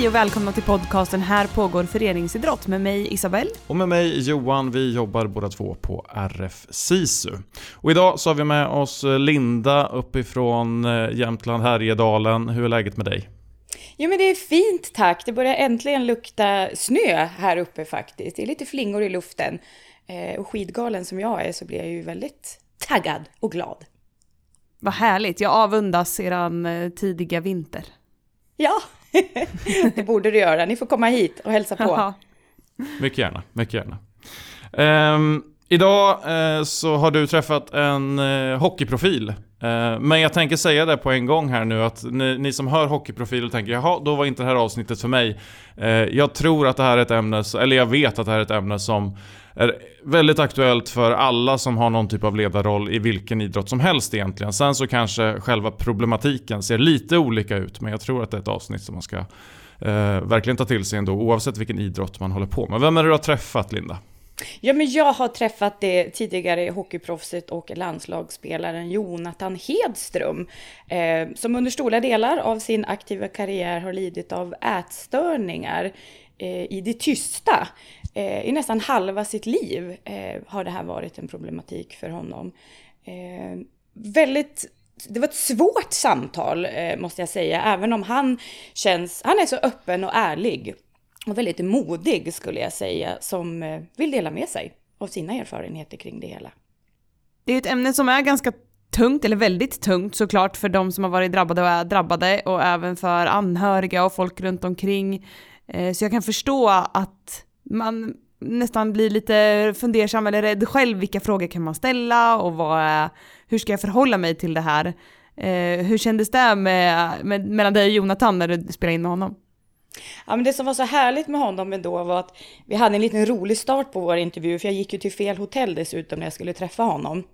Hej och välkomna till podcasten Här pågår föreningsidrott med mig Isabelle. Och med mig Johan, vi jobbar båda två på RF SISU. Och idag så har vi med oss Linda uppifrån eh, Jämtland, Härjedalen. Hur är läget med dig? Jo men det är fint tack, det börjar äntligen lukta snö här uppe faktiskt. Det är lite flingor i luften. Eh, och skidgalen som jag är så blir jag ju väldigt taggad och glad. Vad härligt, jag avundas eran eh, tidiga vinter. Ja, det borde du göra. Ni får komma hit och hälsa på. mycket gärna, mycket gärna. Um, idag uh, så har du träffat en uh, hockeyprofil. Eh, men jag tänker säga det på en gång här nu att ni, ni som hör hockeyprofiler tänker jaha, då var inte det här avsnittet för mig. Eh, jag tror att det här är ett ämne, eller jag vet att det här är ett ämne som är väldigt aktuellt för alla som har någon typ av ledarroll i vilken idrott som helst egentligen. Sen så kanske själva problematiken ser lite olika ut, men jag tror att det är ett avsnitt som man ska eh, verkligen ta till sig ändå, oavsett vilken idrott man håller på med. Vem är det du har träffat, Linda? Ja, men jag har träffat det tidigare hockeyproffset och landslagsspelaren Jonathan Hedström, eh, som under stora delar av sin aktiva karriär har lidit av ätstörningar eh, i det tysta. Eh, I nästan halva sitt liv eh, har det här varit en problematik för honom. Eh, väldigt det var ett svårt samtal eh, måste jag säga, även om han känns, han är så öppen och ärlig och väldigt modig skulle jag säga, som eh, vill dela med sig av sina erfarenheter kring det hela. Det är ett ämne som är ganska tungt, eller väldigt tungt såklart för de som har varit drabbade och är drabbade och även för anhöriga och folk runt omkring. Eh, så jag kan förstå att man nästan blir lite fundersam eller rädd själv. Vilka frågor kan man ställa och vad är, hur ska jag förhålla mig till det här? Eh, hur kändes det med, med, mellan dig och Jonathan när du spelade in med honom? Ja, men det som var så härligt med honom ändå var att vi hade en liten rolig start på vår intervju, för jag gick ju till fel hotell dessutom när jag skulle träffa honom.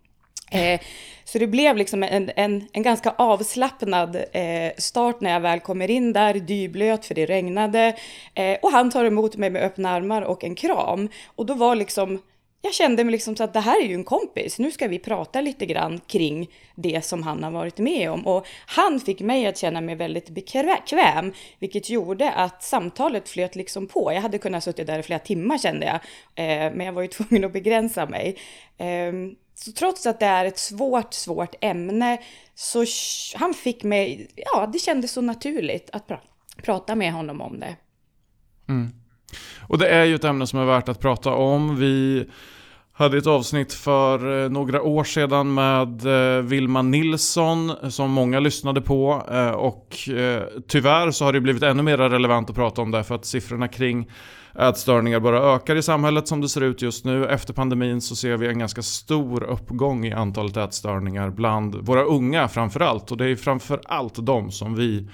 Eh, så det blev liksom en, en, en ganska avslappnad eh, start när jag väl kommer in där, dyblöt för det regnade. Eh, och han tar emot mig med öppna armar och en kram. Och då var liksom, jag kände mig liksom så att det här är ju en kompis, nu ska vi prata lite grann kring det som han har varit med om. Och han fick mig att känna mig väldigt bekväm, vilket gjorde att samtalet flöt liksom på. Jag hade kunnat sitta där i flera timmar kände jag, eh, men jag var ju tvungen att begränsa mig. Ehm, så trots att det är ett svårt, svårt ämne så han fick mig, ja det kändes så naturligt att pra prata med honom om det. Mm. Och det är ju ett ämne som är värt att prata om. Vi hade ett avsnitt för eh, några år sedan med eh, Vilma Nilsson som många lyssnade på eh, och tyvärr så har det blivit ännu mer relevant att prata om det för att siffrorna kring ätstörningar bara ökar i samhället som det ser ut just nu. Efter pandemin så ser vi en ganska stor uppgång i antalet ätstörningar bland våra unga framförallt. Och det är framförallt de som vi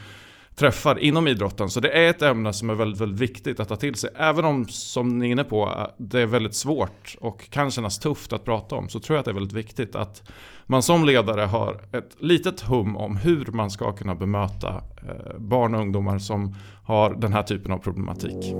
träffar inom idrotten. Så det är ett ämne som är väldigt, väldigt viktigt att ta till sig. Även om, som ni är inne på, det är väldigt svårt och kan kännas tufft att prata om. Så tror jag att det är väldigt viktigt att man som ledare har ett litet hum om hur man ska kunna bemöta eh, barn och ungdomar som har den här typen av problematik.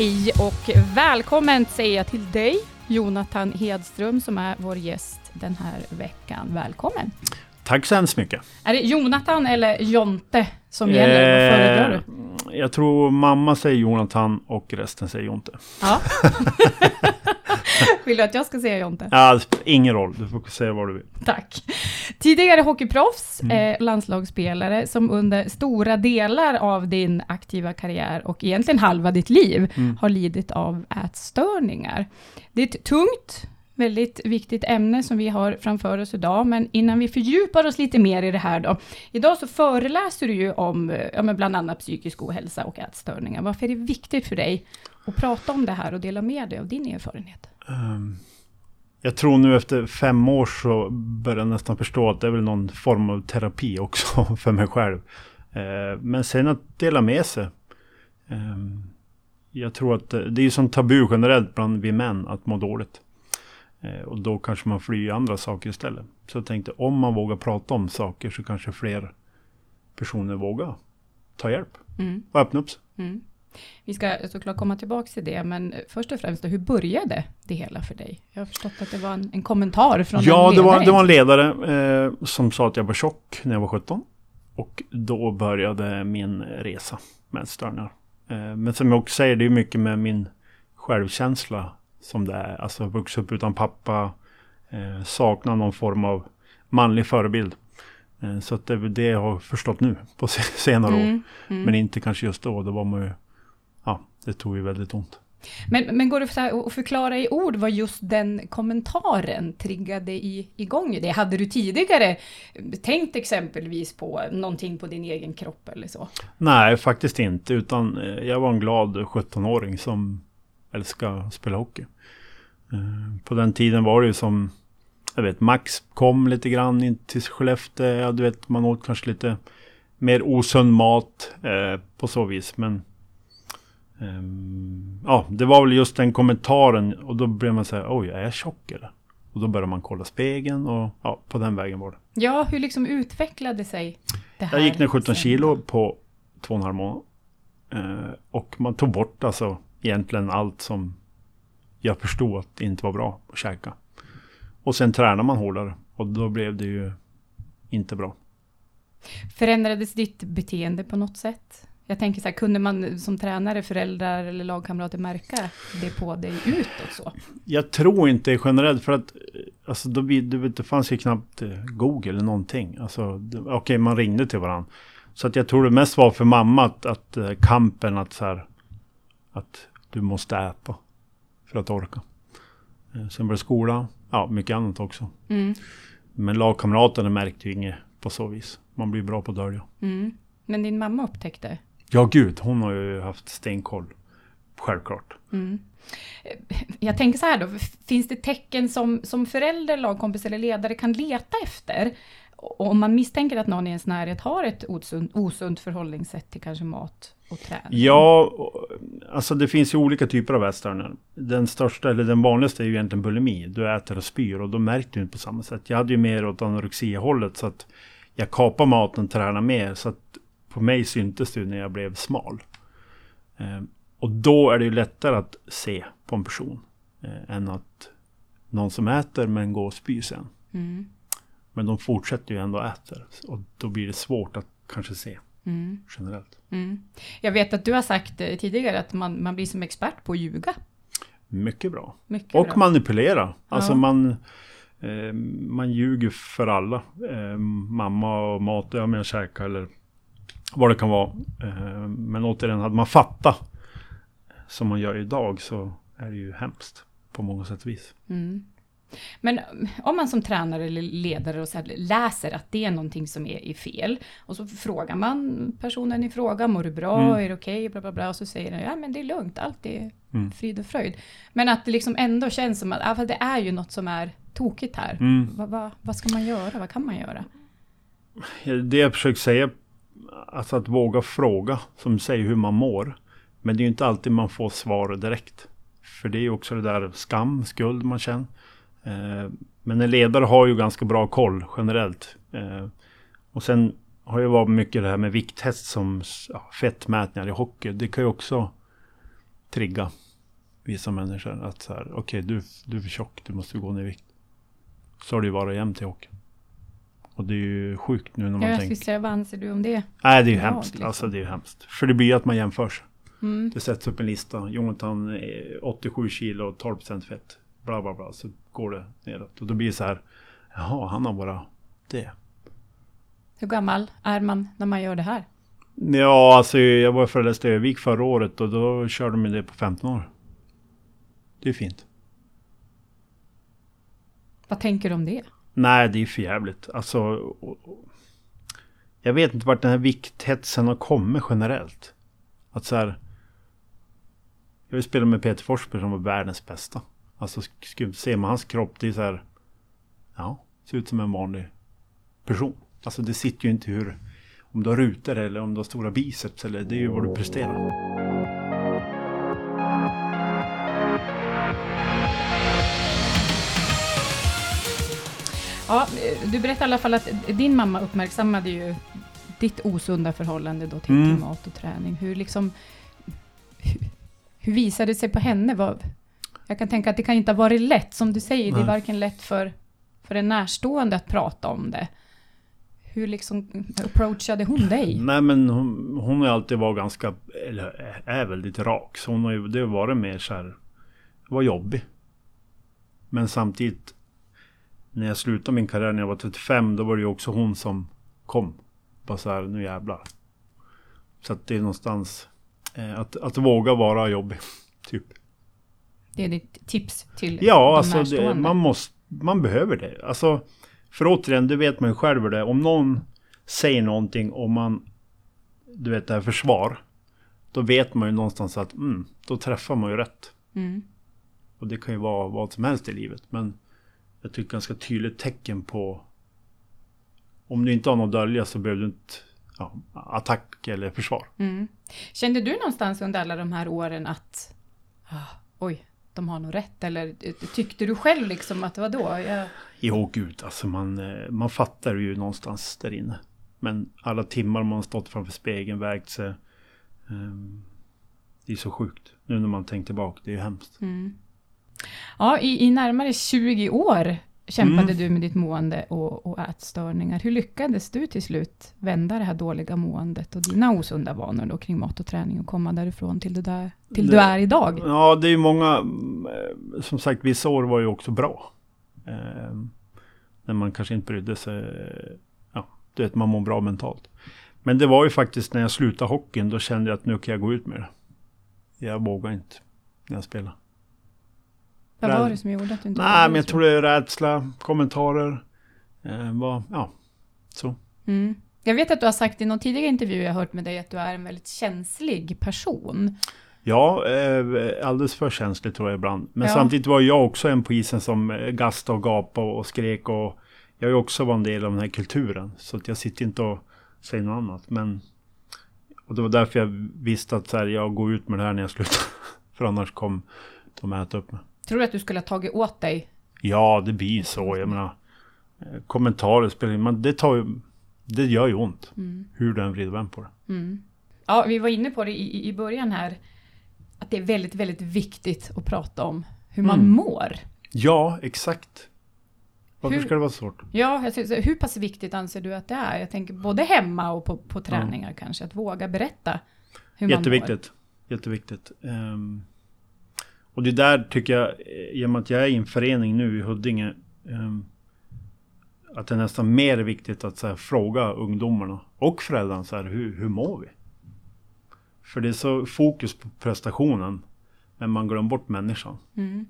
Hej och välkommen säger jag till dig, Jonathan Hedström, som är vår gäst den här veckan. Välkommen! Tack så hemskt mycket! Är det Jonathan eller Jonte som gäller? Vad föredrar du? Jag tror mamma säger Jonathan och resten säger Jonte. Ja. vill du att jag ska säga Jonte? Ja, ingen roll. Du får säga vad du vill. Tack. Tidigare hockeyproffs, mm. eh, landslagsspelare, som under stora delar av din aktiva karriär och egentligen halva ditt liv mm. har lidit av ätstörningar. Det är ett tungt väldigt viktigt ämne som vi har framför oss idag. Men innan vi fördjupar oss lite mer i det här då. Idag så föreläser du ju om ja, men bland annat psykisk ohälsa och ätstörningar. Varför är det viktigt för dig att prata om det här och dela med dig av din erfarenhet? Um, jag tror nu efter fem år så börjar jag nästan förstå att det är väl någon form av terapi också för mig själv. Uh, men sen att dela med sig. Um, jag tror att det är som tabu generellt bland vi män att må dåligt. Eh, och då kanske man flyr andra saker istället. Så jag tänkte om man vågar prata om saker så kanske fler personer vågar ta hjälp mm. och öppna upp sig. Mm. Vi ska såklart komma tillbaka till det, men först och främst, hur började det hela för dig? Jag har förstått att det var en, en kommentar från ja, en det var, ledare. det var en ledare eh, som sa att jag var tjock när jag var 17. Och då började min resa med ätstörningar. Eh, men som jag också säger, det är mycket med min självkänsla som det är. Alltså vuxit upp utan pappa, eh, sakna någon form av manlig förebild. Eh, så att det det jag har förstått nu på se- senare år. Mm, mm. Men inte kanske just då, då var man ju... Ja, det tog ju väldigt ont. Men, men går det att förklara i ord vad just den kommentaren triggade i, igång det? Hade du tidigare tänkt exempelvis på någonting på din egen kropp eller så? Nej, faktiskt inte. Utan eh, jag var en glad 17-åring som älskar att spela hockey. Eh, På den tiden var det ju som... Jag vet, Max kom lite grann in till Skellefteå. Ja, du vet, man åt kanske lite mer osund mat eh, på så vis. Men... ehm, ja, det var väl just den kommentaren. Och då blev man säga, oj, är jag tjock eller? Och då började man kolla spegeln och ja, på den vägen var det. Ja, hur liksom utvecklade sig det här? Jag gick ner 17 sen? kilo på två och en halv månad. Eh, och man tog bort alltså egentligen allt som jag förstod att det inte var bra att käka. Och sen tränar man hårdare och då blev det ju inte bra. Förändrades ditt beteende på något sätt? Jag tänker så här, kunde man som tränare, föräldrar eller lagkamrater märka det på dig utåt så? Jag tror inte generellt för att eh, alltså, då, du vet, det fanns ju knappt eh, Google eller någonting. Alltså, Okej, man ringde till varandra. Så att jag tror det mest var för mamma att, att eh, kampen att så här, att du måste äta för att orka. Sen var det skola, ja mycket annat också. Mm. Men lagkamraterna märkte ju inget på så vis. Man blir bra på att dölja. Mm. Men din mamma upptäckte? Ja gud, hon har ju haft stenkoll. Självklart. Mm. Jag tänker så här då, finns det tecken som, som förälder, lagkompis eller ledare kan leta efter? Om man misstänker att någon i ens närhet har ett osunt, osunt förhållningssätt till kanske mat och träning? Ja, alltså det finns ju olika typer av ätstörningar. Den största, eller den vanligaste är ju egentligen bulimi. Du äter och spyr och då märker du inte på samma sätt. Jag hade ju mer åt anorexia-hållet så att jag kapar maten, tränar mer. Så att på mig syntes det när jag blev smal. Eh, och då är det ju lättare att se på en person eh, än att någon som äter men går och spyr sen. Mm. Men de fortsätter ju ändå äta. Och då blir det svårt att kanske se Mm. generellt. Mm. Jag vet att du har sagt eh, tidigare att man, man blir som expert på att ljuga. Mycket bra. Mycket Och bra. manipulera. Alltså Ja. man, eh, man ljuger för alla. Eh, mamma och mat, ja men jag käkar eller vad det kan vara. Eh, men återigen, hade man fattat som man gör idag så är det ju hemskt på många sätt och vis. Mm. Men eh, om man som tränare eller ledare och så läser att det är någonting som är, är fel och så frågar man personen i fråga, mår du bra, Mm. är det okej, bla bla bla, och så säger den, ja men det är lugnt, allt är Mm. frid och fröjd. Men att det liksom ändå känns som att, ja, det är ju något som är tokigt här. Mm. Vad, vad, vad ska man göra, vad kan man göra? Det jag försöker säga, alltså att våga fråga, som säger hur man mår. Men det är ju inte alltid man får svar direkt. För det är ju också det där skam, skuld man känner. Eh, Men en ledare har ju ganska bra koll generellt. Eh, Och sen har ju varit mycket det här med vikthäst som ja, fettmätningar i hockey. Det kan ju också trigga vissa människor. Att så här, okej du, du är för tjock, du måste gå ner i vikt. Så har det ju varit jämt i hockey. Och det är ju sjukt nu när man Ja, jag tänker. skulle säga, vad anser du om det? Nej, det är ju hemskt. liksom. Alltså det är ju hemskt. För det blir att man jämför sig. Mm. Det sätts upp en lista. Jonathan är 87 kilo och 12% fett. Bla bla bla. Så går det neråt. Och då blir det så här. Jaha, han har bara det. Hur gammal är man när man gör det här? Ja, alltså jag var föreläst i Övik förra året och då körde de det på 15 år. Det är fint. Vad tänker du om det? Nej, det är för jävligt. Alltså, och, och, jag vet inte vart den här vikthetsen har kommit generellt. Att så här. Jag vill spela med Peter Forsberg som var världens bästa. Alltså ser man hans kropp, det är så här. Ja, ser ut som en vanlig person. Alltså det sitter ju inte hur, om du har rutor eller om du har stora biceps eller det är ju vad du presterar. Ja, du berättade i alla fall att din mamma uppmärksammade ju ditt osunda förhållande då till, Mm. till mat och träning. Hur liksom, hur, hur visade det sig på henne? Vad, jag kan tänka att det kan inte ha varit lätt, som du säger, det är Nej. varken lätt för, för en närstående att prata om det. Hur liksom approachade hon dig? Nej men hon, hon har alltid varit ganska, eller är väldigt rak. Så hon har ju, det har varit mer så här, var jobbig. Men samtidigt, när jag slutade min karriär när jag var 35, då var det ju också hon som kom. Bara så här, nu jävlar. Så att det är någonstans, eh, att, att våga vara jobbig. Typ. Det är ditt tips till Ja, alltså det, man måste, man behöver det. Alltså, för återigen, det vet man ju själv hur det. Om någon säger någonting och man, du vet det här försvar. Då vet man ju någonstans att, mm, då träffar man ju rätt. Mm. Och det kan ju vara vad som helst i livet. Men jag tycker ganska tydligt tecken på, om du inte har något att dölja så behöver du inte ja, attack eller försvar. Mm. Kände du någonstans under alla de här åren att ah, oj, de har nog rätt? Eller eh, tyckte du själv liksom att vadå? Jag, Jo, gud, alltså man, eh, man fattar ju någonstans där inne. Men alla timmar man har stått framför spegeln, vägt sig. ehm, det är så sjukt. Nu när man tänker tillbaka, det är ju hemskt. mm. Ja, i, i närmare 20 år kämpade Mm. du med ditt mående och, och ätstörningar. Hur lyckades du till slut vända det här dåliga måendet och dina osunda vanor då kring mat och träning och komma därifrån till det där till Det- du är idag? Ja, det är ju många, eh, som sagt vissa år var ju också bra. Ehm, när man kanske inte brydde sig. eh, Ja, du vet, man mår bra mentalt. Men det var ju faktiskt när jag slutade hockeyn, då kände jag att nu kan jag gå ut med det. Jag vågar inte när jag spelar. Vad var det som gjorde att du inte Nej, men jag tror det är rädsla, kommentarer. Eh, vad, ja, så. Mm. Jag vet att du har sagt i någon tidigare intervju jag har hört med dig att du är en väldigt känslig person. Ja, eh, alldeles för känsligt tror jag ibland. Men Ja. samtidigt var jag också en på isen som eh, gastade och gapade och skrek. Och jag ju också varit en del av den här kulturen. Så att jag sitter inte och säger något annat. Men, och det var därför jag visste att så här, jag går ut med det här när jag slutar. för annars kommer de äta upp mig. Tror du att du skulle ha tagit åt dig? Ja, det blir så. Jag menar, eh, kommentarer spelar in. Men det tar ju, det gör ju ont. Hur den vrider vänder på det. Mm. Ja, vi var inne på det i, i- början här. Att det är väldigt, väldigt viktigt att prata om hur man Mm. mår. Ja, exakt. Varför Hur- ska det vara svårt? Ja, jag tycker, hur pass viktigt anser du att det är? Jag tänker både hemma och på, på träningar kanske. Att våga berätta hur man mår. Jätteviktigt. Jätteviktigt. Ehm, och det där tycker jag, med att jag är i en förening nu i Huddinge, ehm, att det är nästan mer viktigt att här, fråga ungdomarna och föräldrarna så här, hur, hur mår vi? För det är så fokus på prestationen, men man glömmer bort människan. Mm.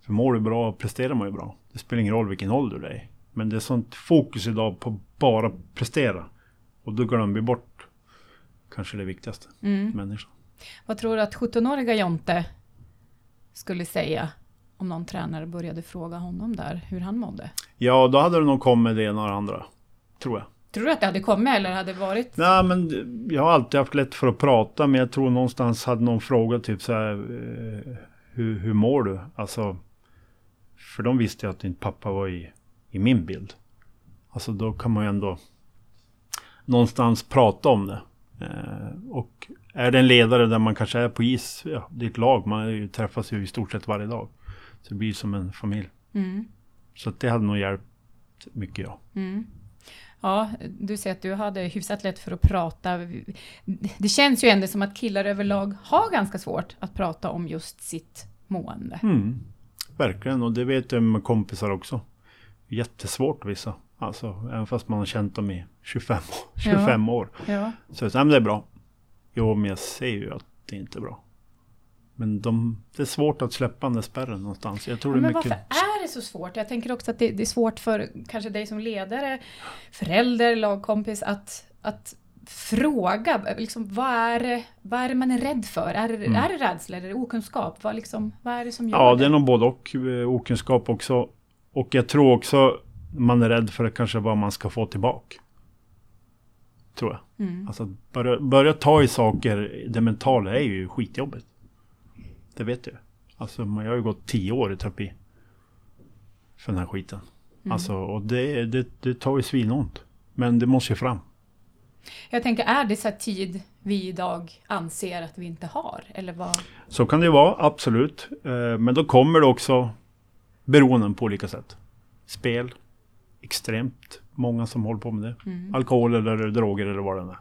För mår du bra presterar man ju bra. Det spelar ingen roll vilken ålder du är i. Men det är sånt fokus idag på bara prestera. Och då glömmer vi bort kanske det viktigaste, Mm. människan. Vad tror du att 17-åriga Jonte skulle säga om någon tränare började fråga honom där hur han mådde? Ja, då hade det nog kommit det ena och det andra. Tror jag. Tror du att det hade kommit eller hade varit? Nej, men jag har alltid haft lätt för att prata, men jag tror någonstans hade någon frågat typ så här, eh, hur, hur mår du? Alltså, för de visste ju att din pappa var i, i min bild. Alltså då kan man ju ändå någonstans prata om det. Eh, och är det en ledare där man kanske är på is, ja, det är ett lag, man ju, träffas ju i stort sett varje dag. Så det blir som en familj. Mm. Så det hade nog hjälpt mycket, ja. Mm. Ja, du säger att du hade hyfsat lätt för att prata. Det känns ju ändå som att killar överlag har ganska svårt att prata om just sitt mående. Mm, verkligen, och det vet jag med kompisar också. Jättesvårt vissa. Alltså, även fast man har känt dem i 25, år- 25 år. Ja. Så "Nej, men det är bra. Jo, men jag ser ju att det inte är bra. Men de, det är svårt att släppa den där spärren någonstans. Jag tror Ja, det är men mycket... varför är det så svårt? Jag tänker också att det, det är svårt för kanske dig som ledare, förälder, lagkompis att, att fråga. Liksom, vad, är vad är det man är rädd för? Är det, är det rädsla eller är det okunskap? Vad, liksom, vad är det som gör Ja, det? det är nog både och. eh, Okunskap också. Och jag tror också man är rädd för kanske vad man ska få tillbaka. Tror jag. Mm. Alltså att börja, börja ta i saker, det mentala är ju skitjobbigt. Det vet jag. Alltså jag har ju gått tio år i terapi. För den här skiten. Mm. Alltså och det, det, det tar ju svinont. Men det måste ju fram. Jag tänker, är det så här tid vi idag anser att vi inte har? Eller vad? Så kan det ju vara, absolut. Eh, Men då kommer det också beroenden på olika sätt. Spel, extremt många som håller på med det. Mm. Alkohol eller droger eller vad det är.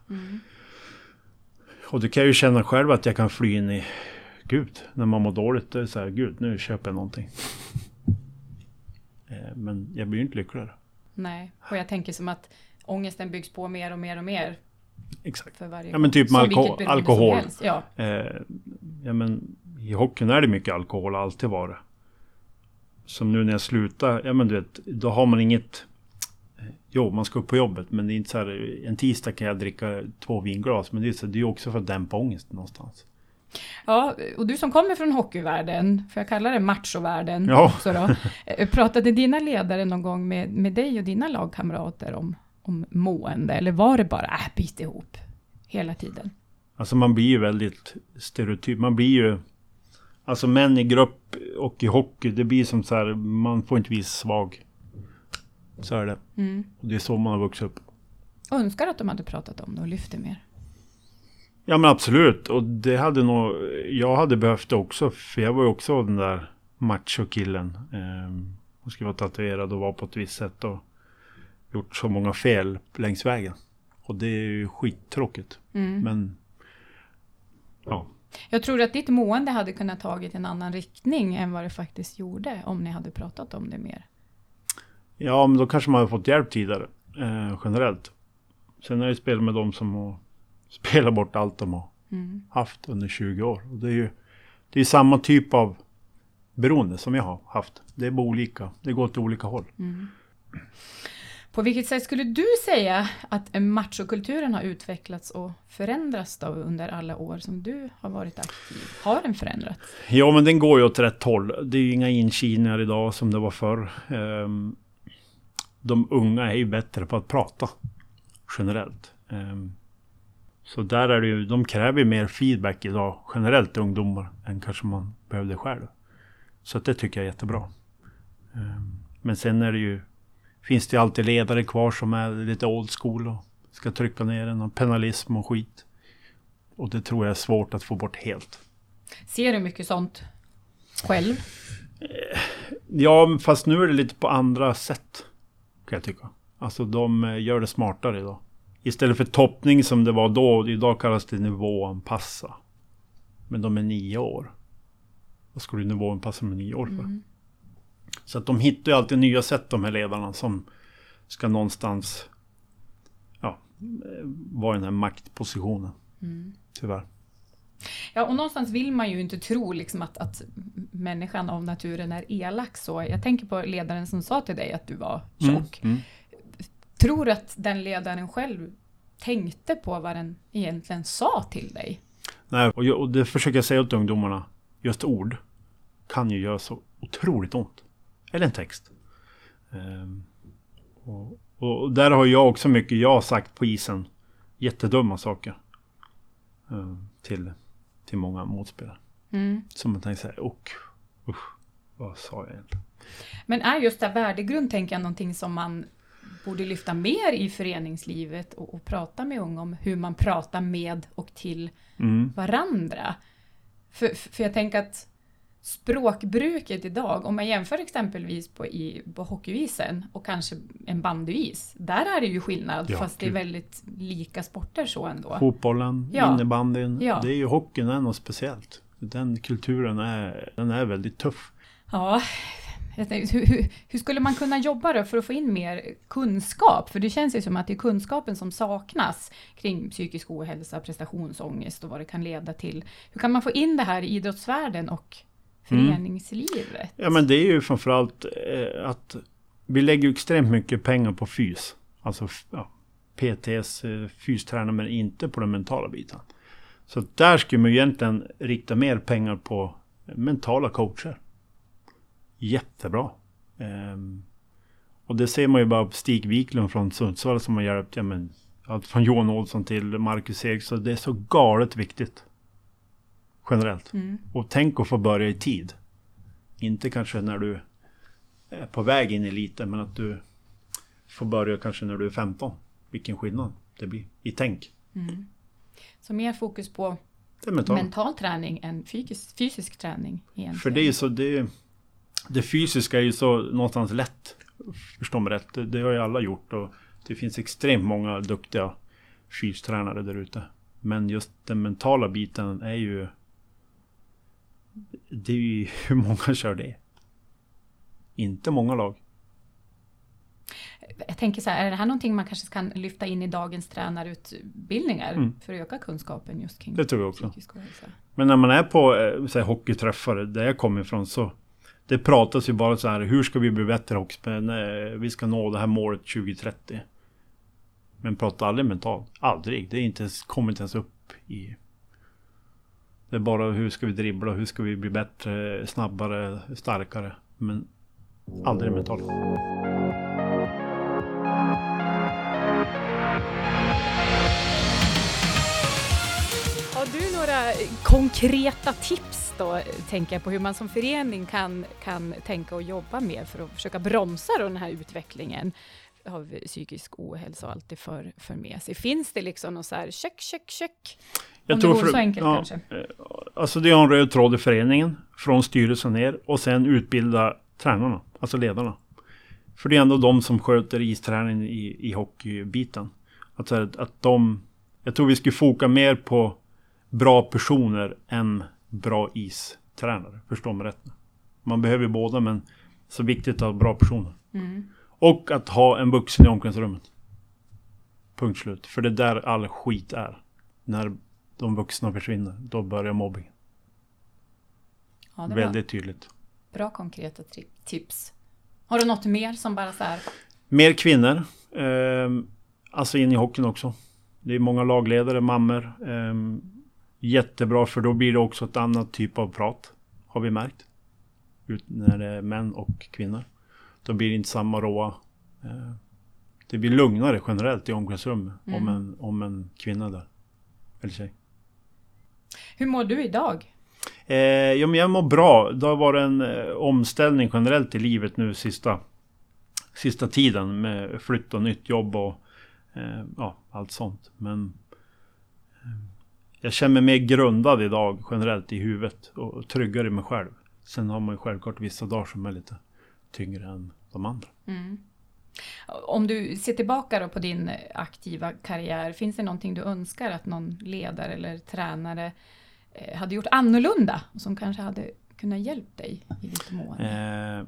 Och det kan jag ju känna själv att jag kan fly in i Gud, när man mår dåligt. Det är så här, Gud, nu köper jag någonting. Eh, Men jag blir ju inte lyckligare. Nej, och jag tänker som att ångesten byggs på mer och mer och mer Exakt. för varje Ja, men typ med alko- alkohol. Ja. Eh, ja, men I hockeyn är det mycket alkohol, alltid varit. Som nu när jag slutar, ja men du vet, då har man inget... Jo, man ska upp på jobbet, men det är inte så här, en tisdag kan jag dricka två vinglas, men det är, så, det är ju också för att dämpa ångesten någonstans. ja, och du som kommer från hockeyvärlden, för jag kallar det machovärlden Ja. också då. eh, Pratade dina ledare någon gång med, med dig och dina lagkamrater om, om mående? Eller var det bara, äh, bit ihop hela tiden? Alltså man blir ju väldigt stereotyp. Man blir ju... Alltså män i grupp och i hockey, det blir som så här, man får inte visa svag. Så är det. Mm. Det är så man har vuxit upp. Önskar att de hade pratat om det och lyft det mer. Ja men absolut. Och det hade nog... Jag hade behövt det också. För jag var ju också den där macho-killen. Eh, och skulle vara tatuerad och vara på ett visst sätt. Och gjort så många fel längs vägen. Och det är ju skittråkigt. Mm. Men... Ja. Jag tror att ditt mående hade kunnat tagit en annan riktning än vad det faktiskt gjorde om ni hade pratat om det mer. Ja men då kanske man hade fått hjälp tidigare. Eh, generellt. Sen har jag spelat med dem som har spelat bort allt de har Mm. haft under 20 år. Och det är ju det är samma typ av beroende som jag har haft. Det är bara olika. Det går åt olika håll. På vilket sätt skulle du säga att machokulturen har utvecklats och förändrats då under alla år som du har varit aktiv? Har den förändrats? Ja, men den går ju åt rätt håll. Det är ju inga inkilningar idag som det var förr. Ehm, De unga är ju bättre på att prata. Generellt. Ehm, Så där är det ju, de kräver ju mer feedback idag generellt ungdomar än kanske man behövde själv. Så det tycker jag är jättebra. Ehm, Men sen är det ju, finns det ju alltid ledare kvar som är lite old school och ska trycka ner en och penalism och skit. Och det tror jag är svårt att få bort helt. Ser du mycket sånt själv? Ja, fast nu är det lite på andra sätt. Kan jag tycka. Alltså de eh, gör det smartare idag. Istället för toppning som det var då. Idag kallas det nivåanpassa. Men de är nio år. Vad du nivåanpassa med nio år för? Så att de hittar ju alltid nya sätt de här ledarna som ska någonstans ja, eh, vara i den här maktpositionen. Tyvärr. Ja, och någonstans vill man ju inte tro liksom att, att människan av naturen är elak så. Jag tänker på ledaren som sa till dig att du var tjock. Mm. Tror du att den ledaren själv tänkte på vad den egentligen sa till dig? Nej, och, jag, och det försöker jag säga åt ungdomarna. Just ord kan ju göra så otroligt ont. Eller en text. Ehm, och, och där har jag också mycket jag sagt på isen. Jättedumma saker. ehm, till, till många motspelare. Mm. Som man tänker såhär, och usch, vad sa jag egentligen? Men är just det här värdegrund, tänker jag, någonting som man borde lyfta mer i föreningslivet och, och prata med unga om hur man pratar med och till Mm. varandra? För, för jag tänker att språkbruket idag, om man jämför exempelvis på, i, på hockeyisen och kanske en bandyis, där är det ju skillnad, Ja, fast det är gud. väldigt lika sporter så ändå. Fotbollen, Ja. innebandyn. Ja. Det är ju hockeyn är något speciellt. Den kulturen är, den är väldigt tuff. Ja, tänkte, hur, hur, hur skulle man kunna jobba då för att få in mer kunskap? För det känns ju som att det är kunskapen som saknas kring psykisk ohälsa, prestationsångest och vad det kan leda till. Hur kan man få in det här i idrottsvärlden och föreningslivet? Ja men det är ju framförallt eh, att vi lägger extremt mycket pengar på fys. Alltså ja, PTS eh, fystränare men inte på den mentala biten. Så där skulle man egentligen rikta mer pengar på mentala coacher. Jättebra. Ehm, och det ser man ju bara på Stig Wiklund från Sundsvall som har hjälpt, ja men allt från Johan Olsson till Marcus Eriksson. Det är så galet viktigt. Generellt. Mm. Och tänk att få börja i tid. Inte kanske när du är på väg in i eliten, men att du får börja kanske när du är 15. Vilken skillnad. det blir i tänk. Så mer fokus på mentalt. mental träning än fysisk, fysisk träning egentligen. För det är så, det, det fysiska är ju så någonstans lätt. Förstå mig rätt, det, det har ju alla gjort och det finns extremt många duktiga fystränare där ute. Men just den mentala biten är ju... Det är ju hur många kör det? Inte många lag. Jag tänker så här, är det här någonting man kanske kan lyfta in i dagens tränarutbildningar Mm. för att öka kunskapen just kring Det tror jag också. Men när man är på eh, så här, hockeyträffar där jag kommer ifrån så det pratas ju bara så här, hur ska vi bli bättre hockeyspelare? Nej, Vi ska nå det här målet 2030. Men prata aldrig mentalt. Aldrig. Det är inte ens, kommer inte ens upp i... Det är bara hur ska vi dribbla, hur ska vi bli bättre, snabbare, starkare. Men aldrig mentalt. Har du några konkreta tips då, tänker jag på hur man som förening kan, kan tänka och jobba med för att försöka bromsa den här utvecklingen av psykisk ohälsa och allt det för, för med sig? Finns det liksom någon så här check, check, check? Om det vore så enkelt kanske. eh, Alltså det är en röd tråd i föreningen. Från styrelsen ner. Och sen utbilda tränarna. Alltså ledarna. För det är ändå de som sköter isträningen i, i hockeybiten. Att, att de... Jag tror vi skulle foka mer på bra personer än bra istränare. Förstår mig rätt. Man behöver ju båda men så viktigt att ha bra personer. Mm. Och att ha en vuxen i omklädningsrummet. Punkt slut. För det är där all skit är. När de vuxna försvinner, då börjar mobbing. Ja, Väldigt tydligt. bra konkreta tips. Har du något mer som bara så här, Mer kvinnor. ehm, alltså in i hockeyn också. Det är många lagledare, mammor. ehm, jättebra för då blir det också ett annat typ av prat. Har vi märkt. Ut, när det är män och kvinnor. Då blir det inte samma råa. eh, det blir lugnare generellt i omklädningsrummet om, en, om en kvinna är där. Eller tjej. Hur mår du idag? Eh, ja, men jag mår bra. Det har varit en eh, omställning generellt i livet nu sista, sista tiden med flytt och nytt jobb och eh, ja, allt sånt. Men eh, jag känner mig mer grundad idag generellt i huvudet och tryggare i mig själv. Sen har man ju självklart vissa dagar som är lite tyngre än de andra. Om du ser tillbaka på din aktiva karriär, finns det någonting du önskar att någon ledare eller tränare hade gjort annorlunda och som kanske hade kunnat hjälpa dig i ditt mående? Eh,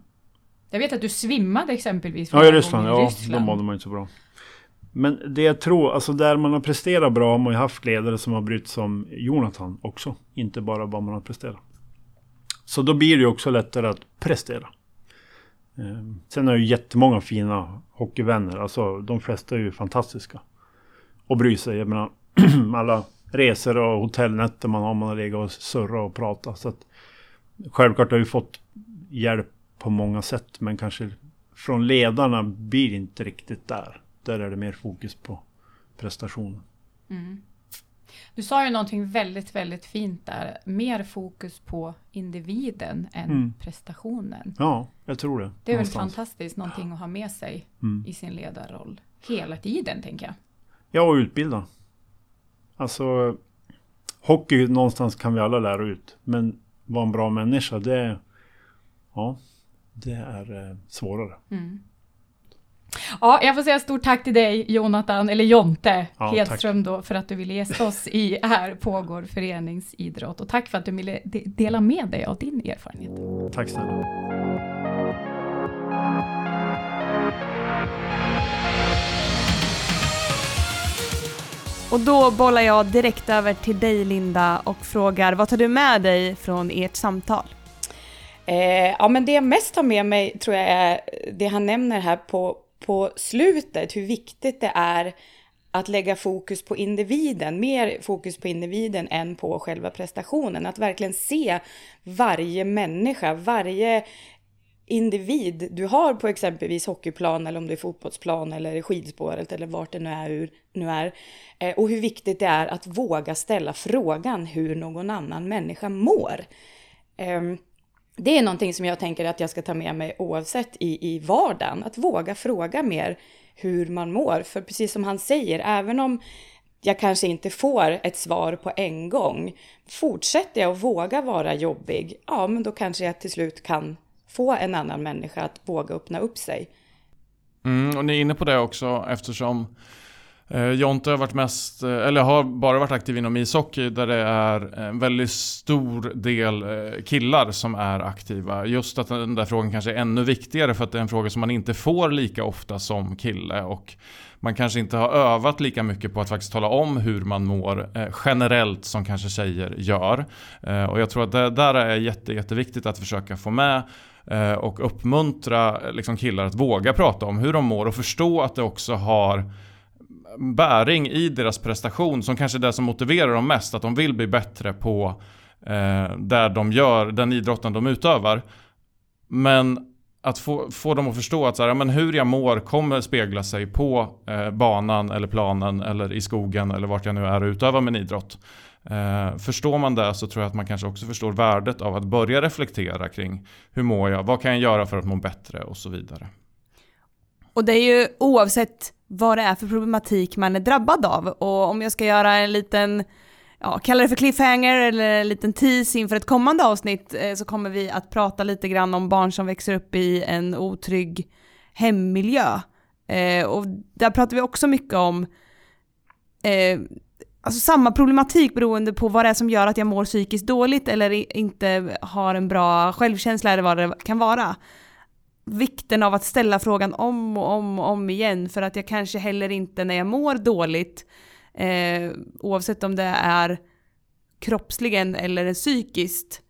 Jag vet att du svimmade exempelvis. Ja, i Ryssland. Ja, då mådde man inte så bra. Men det jag tror, alltså där man har presterat bra har man ju haft ledare som har brytt sig om Jonathan också. Inte bara vad man har presterat. Så då blir det ju också lättare att prestera. Eh, Sen har jag ju jättemånga fina hockeyvänner. Alltså de flesta är ju fantastiska. Och bryr sig. Jag menar, alla resor och hotellnätter man har. Man har legat och surrat och pratat. Så att, självklart har vi fått hjälp på många sätt. Men kanske från ledarna blir det inte riktigt där. Där är det mer fokus på prestationen. Du sa ju någonting väldigt, väldigt fint där. Mer fokus på individen än Mm. prestationen. Ja, jag tror det. Det är väl någonstans. fantastiskt någonting att ha med sig Mm. i sin ledarroll. Hela tiden, tänker jag. Ja, och utbilda. Alltså, hockey någonstans kan vi alla lära ut. Men vara en bra människa, det... Ja, det är eh, svårare. Ja, jag får säga stort tack till dig Jonathan, eller Jonte Ja, Hedström då, för att du ville gästa oss i Här pågår föreningsidrott. Och tack för att du ville de- dela med dig av din erfarenhet. Tack snälla. Och då bollar jag direkt över till dig Linda och frågar vad tar du med dig från ert samtal? Eh, ja, men det jag mest har med mig tror jag är det han nämner här på, på slutet, hur viktigt det är att lägga fokus på individen, mer fokus på individen än på själva prestationen. Att verkligen se varje människa, varje individ du har på exempelvis hockeyplan eller om det är fotbollsplan eller skidspåret eller vart det nu är. Hur, nu är. Eh, och hur viktigt det är att våga ställa frågan hur någon annan människa mår. Ehm, det är någonting som jag tänker att jag ska ta med mig oavsett i, i vardagen. Att våga fråga mer hur man mår. För precis som han säger, även om jag kanske inte får ett svar på en gång. Fortsätter jag att våga vara jobbig, ja men då kanske jag till slut kan få en annan människa att våga öppna upp sig. Mm, och ni är inne på det också eftersom eh, Jonte har varit mest, eh, eller har bara varit aktiv inom ishockey där det är en väldigt stor del eh, killar som är aktiva. Just att den där frågan kanske är ännu viktigare för att det är en fråga som man inte får lika ofta som kille. Och man kanske inte har övat lika mycket på att faktiskt tala om hur man mår eh, generellt som kanske tjejer gör. Och jag tror att det där är jätte, jätteviktigt att försöka få med Eh, och uppmuntra eh, liksom, killar att våga prata om hur de mår och förstå att det också har bäring i deras prestation som kanske är det som motiverar dem mest. Att de vill bli bättre på eh, där de gör den idrotten de utövar. Men att få, få dem att förstå att så här, men hur jag mår kommer spegla sig på eh, banan eller planen eller i skogen eller vart jag nu är och utövar min idrott. Eh, förstår man det så tror jag att man kanske också förstår värdet av att börja reflektera kring hur mår jag, vad kan jag göra för att må bättre och så vidare. Och det är ju oavsett vad det är för problematik man är drabbad av och om jag ska göra en liten ja, kalla det för cliffhanger eller en liten tease inför ett kommande avsnitt eh, så kommer vi att prata lite grann om barn som växer upp i en otrygg hemmiljö. Eh, och där pratar vi också mycket om eh, alltså samma problematik beroende på vad det är som gör att jag mår psykiskt dåligt eller inte har en bra självkänsla eller vad det kan vara. Vikten av att ställa frågan om och om och om igen för att jag kanske heller inte när jag mår dåligt eh, oavsett om det är kroppsligen eller psykiskt,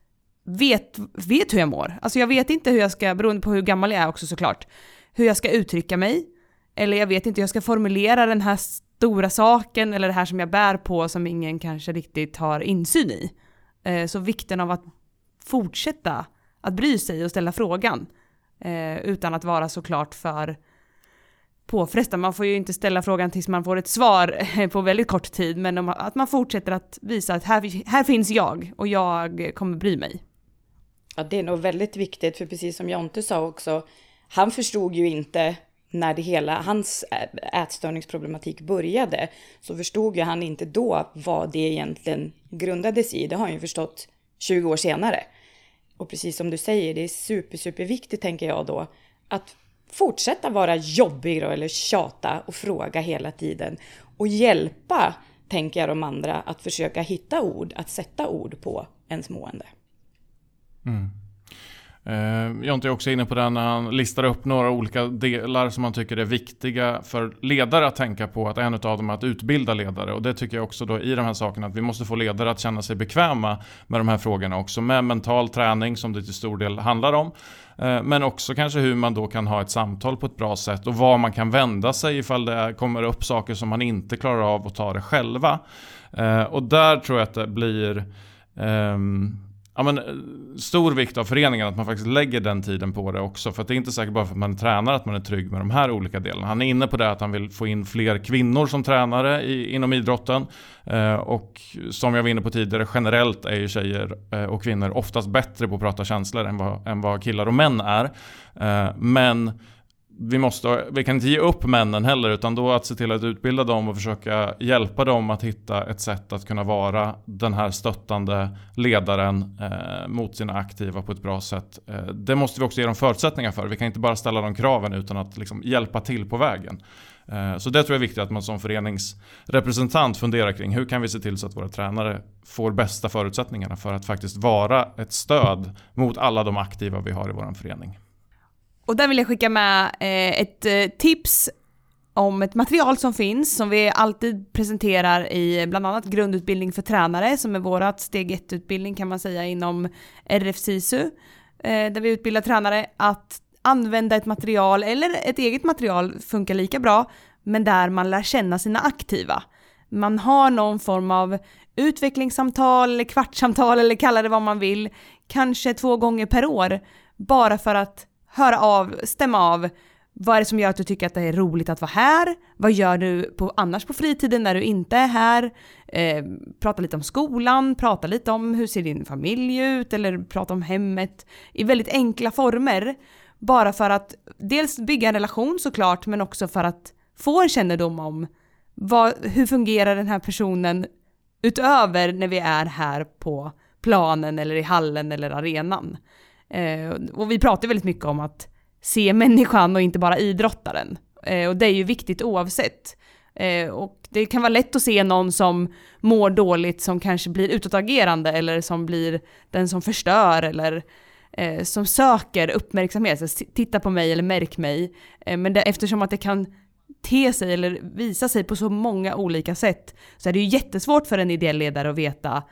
vet, vet hur jag mår. Alltså jag vet inte hur jag ska, beroende på hur gammal jag är också såklart, hur jag ska uttrycka mig. Eller jag vet inte hur jag ska formulera den här stora saken eller det här som jag bär på som ingen kanske riktigt har insyn i. Eh, så vikten av att fortsätta att bry sig och ställa frågan. Eh, utan att vara såklart för påfrestande. Man får ju inte ställa frågan tills man får ett svar eh, på väldigt kort tid, men att man fortsätter att visa att här, här finns jag och jag kommer bry mig. Ja, det är nog väldigt viktigt, för precis som Jonte sa också, han förstod ju inte när det hela, hans ätstörningsproblematik började, så förstod ju han inte då vad det egentligen grundades i. Det har han ju förstått 20 år senare. Och precis som du säger, det är super, superviktigt tänker jag då, att fortsätta vara jobbig då eller tjata och fråga hela tiden. Och hjälpa, tänker jag, de andra att försöka hitta ord, att sätta ord på ens mående. Mm. Eh, Jonte är också inne på det när han listar upp några olika delar som han tycker är viktiga för ledare att tänka på. Att en av dem är att utbilda ledare. Och det tycker jag också då i de här sakerna att vi måste få ledare att känna sig bekväma med de här frågorna också. Med mental träning som det till stor del handlar om. Eh, men också kanske hur man då kan ha ett samtal på ett bra sätt och var man kan vända sig ifall det kommer upp saker som man inte klarar av att ta det själva. Eh, och där tror jag att det blir um, ja, men, eh, stor vikt av föreningen att man faktiskt lägger den tiden på det också. För det är inte säkert bara för att man är tränare att man är trygg med de här olika delarna. Han är inne på det att han vill få in fler kvinnor som tränare i, inom idrotten. Eh, och som jag var inne på tidigare, generellt är ju tjejer eh, och kvinnor oftast bättre på att prata känslor än vad, än vad killar och män är. Eh, men vi, måste, vi kan inte ge upp männen heller, utan då att se till att utbilda dem och försöka hjälpa dem att hitta ett sätt att kunna vara den här stöttande ledaren eh, mot sina aktiva på ett bra sätt. Eh, det måste vi också ge dem förutsättningar för. Vi kan inte bara ställa de kraven utan att liksom hjälpa till på vägen. Eh, så det tror jag är viktigt att man som föreningsrepresentant funderar kring. Hur kan vi se till så att våra tränare får bästa förutsättningarna för att faktiskt vara ett stöd mot alla de aktiva vi har i vår förening. Och där vill jag skicka med eh, ett eh, tips om ett material som finns, som vi alltid presenterar i eh, bland annat grundutbildning för tränare, som är vårat steg 1-utbildning kan man säga inom RF SISU, där vi utbildar tränare att använda ett material, eller ett eget material funkar lika bra, men där man lär känna sina aktiva. Man har någon form av utvecklingssamtal, eller kvartssamtal, eller kalla det vad man vill, kanske två gånger per år, bara för att höra av, stämma av vad är det som gör att du tycker att det är roligt att vara här? Vad gör du på, annars på fritiden när du inte är här? Eh, prata lite om skolan, prata lite om hur ser din familj ut eller prata om hemmet i väldigt enkla former. Bara för att dels bygga en relation såklart men också för att få en kännedom om vad, hur fungerar den här personen utöver när vi är här på planen eller i hallen eller arenan. Eh, och vi pratar väldigt mycket om att se människan och inte bara idrottaren. Eh, och det är ju viktigt oavsett. Eh, och det kan vara lätt att se någon som mår dåligt som kanske blir utåtagerande eller som blir den som förstör eller som söker uppmärksamhet. Så titta på mig eller märk mig. Men det, eftersom att det kan te sig eller visa sig på så många olika sätt så är det ju jättesvårt för en ideell ledare att veta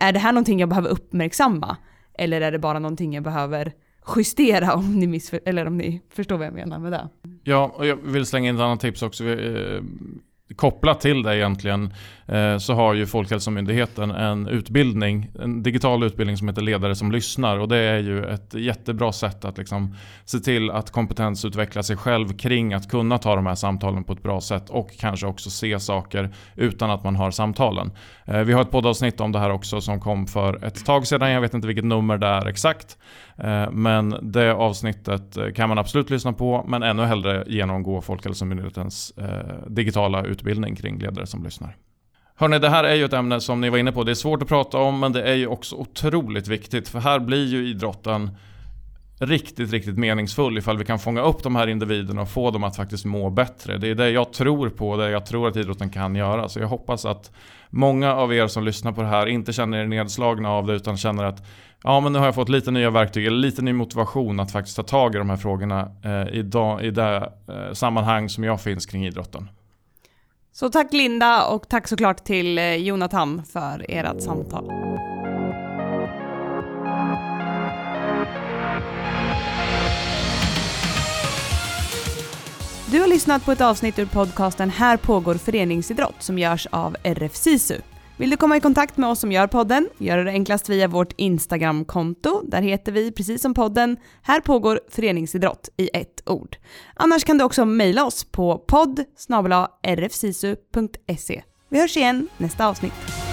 är det här någonting jag behöver uppmärksamma? Eller är det bara någonting jag behöver justera om ni, missför, eller om ni förstår vad jag menar med det. Ja, och jag vill slänga in ett annat tips också. Eh, Kopplat till det egentligen eh, så har ju Folkhälsomyndigheten en utbildning, en digital utbildning som heter Ledare som lyssnar och det är ju ett jättebra sätt att liksom se till att kompetensutveckla sig själv kring att kunna ta de här samtalen på ett bra sätt och kanske också se saker utan att man har samtalen. Eh, vi har ett poddavsnitt om det här också som kom för ett tag sedan, jag vet inte vilket nummer det är exakt. Eh, men det avsnittet eh, kan man absolut lyssna på men ännu hellre genomgå Folkhälsomyndighetens eh, digitala utbildning kring ledare som lyssnar. Hörni, det här är ju ett ämne som ni var inne på. Det är svårt att prata om, men det är ju också otroligt viktigt. För här blir ju idrotten riktigt, riktigt meningsfull ifall vi kan fånga upp de här individerna och få dem att faktiskt må bättre. Det är det jag tror på, det jag tror att idrotten kan göra. Så jag hoppas att många av er som lyssnar på det här inte känner er nedslagna av det utan känner att ja, men nu har jag fått lite nya verktyg eller lite ny motivation att faktiskt ta tag i de här frågorna eh, i, dag, i det eh, sammanhang som jag finns kring idrotten. Så tack Linda och tack såklart till eh, Jonathan för ert samtal. Du har lyssnat på ett avsnitt ur podcasten Här pågår föreningsidrott som görs av RF SISU. Vill du komma i kontakt med oss som gör podden? Gör det enklast via vårt Instagramkonto. Där heter vi, precis som podden, Här pågår föreningsidrott i ett ord. Annars kan du också mejla oss på podd rfsisu.se. Vi hörs igen nästa avsnitt.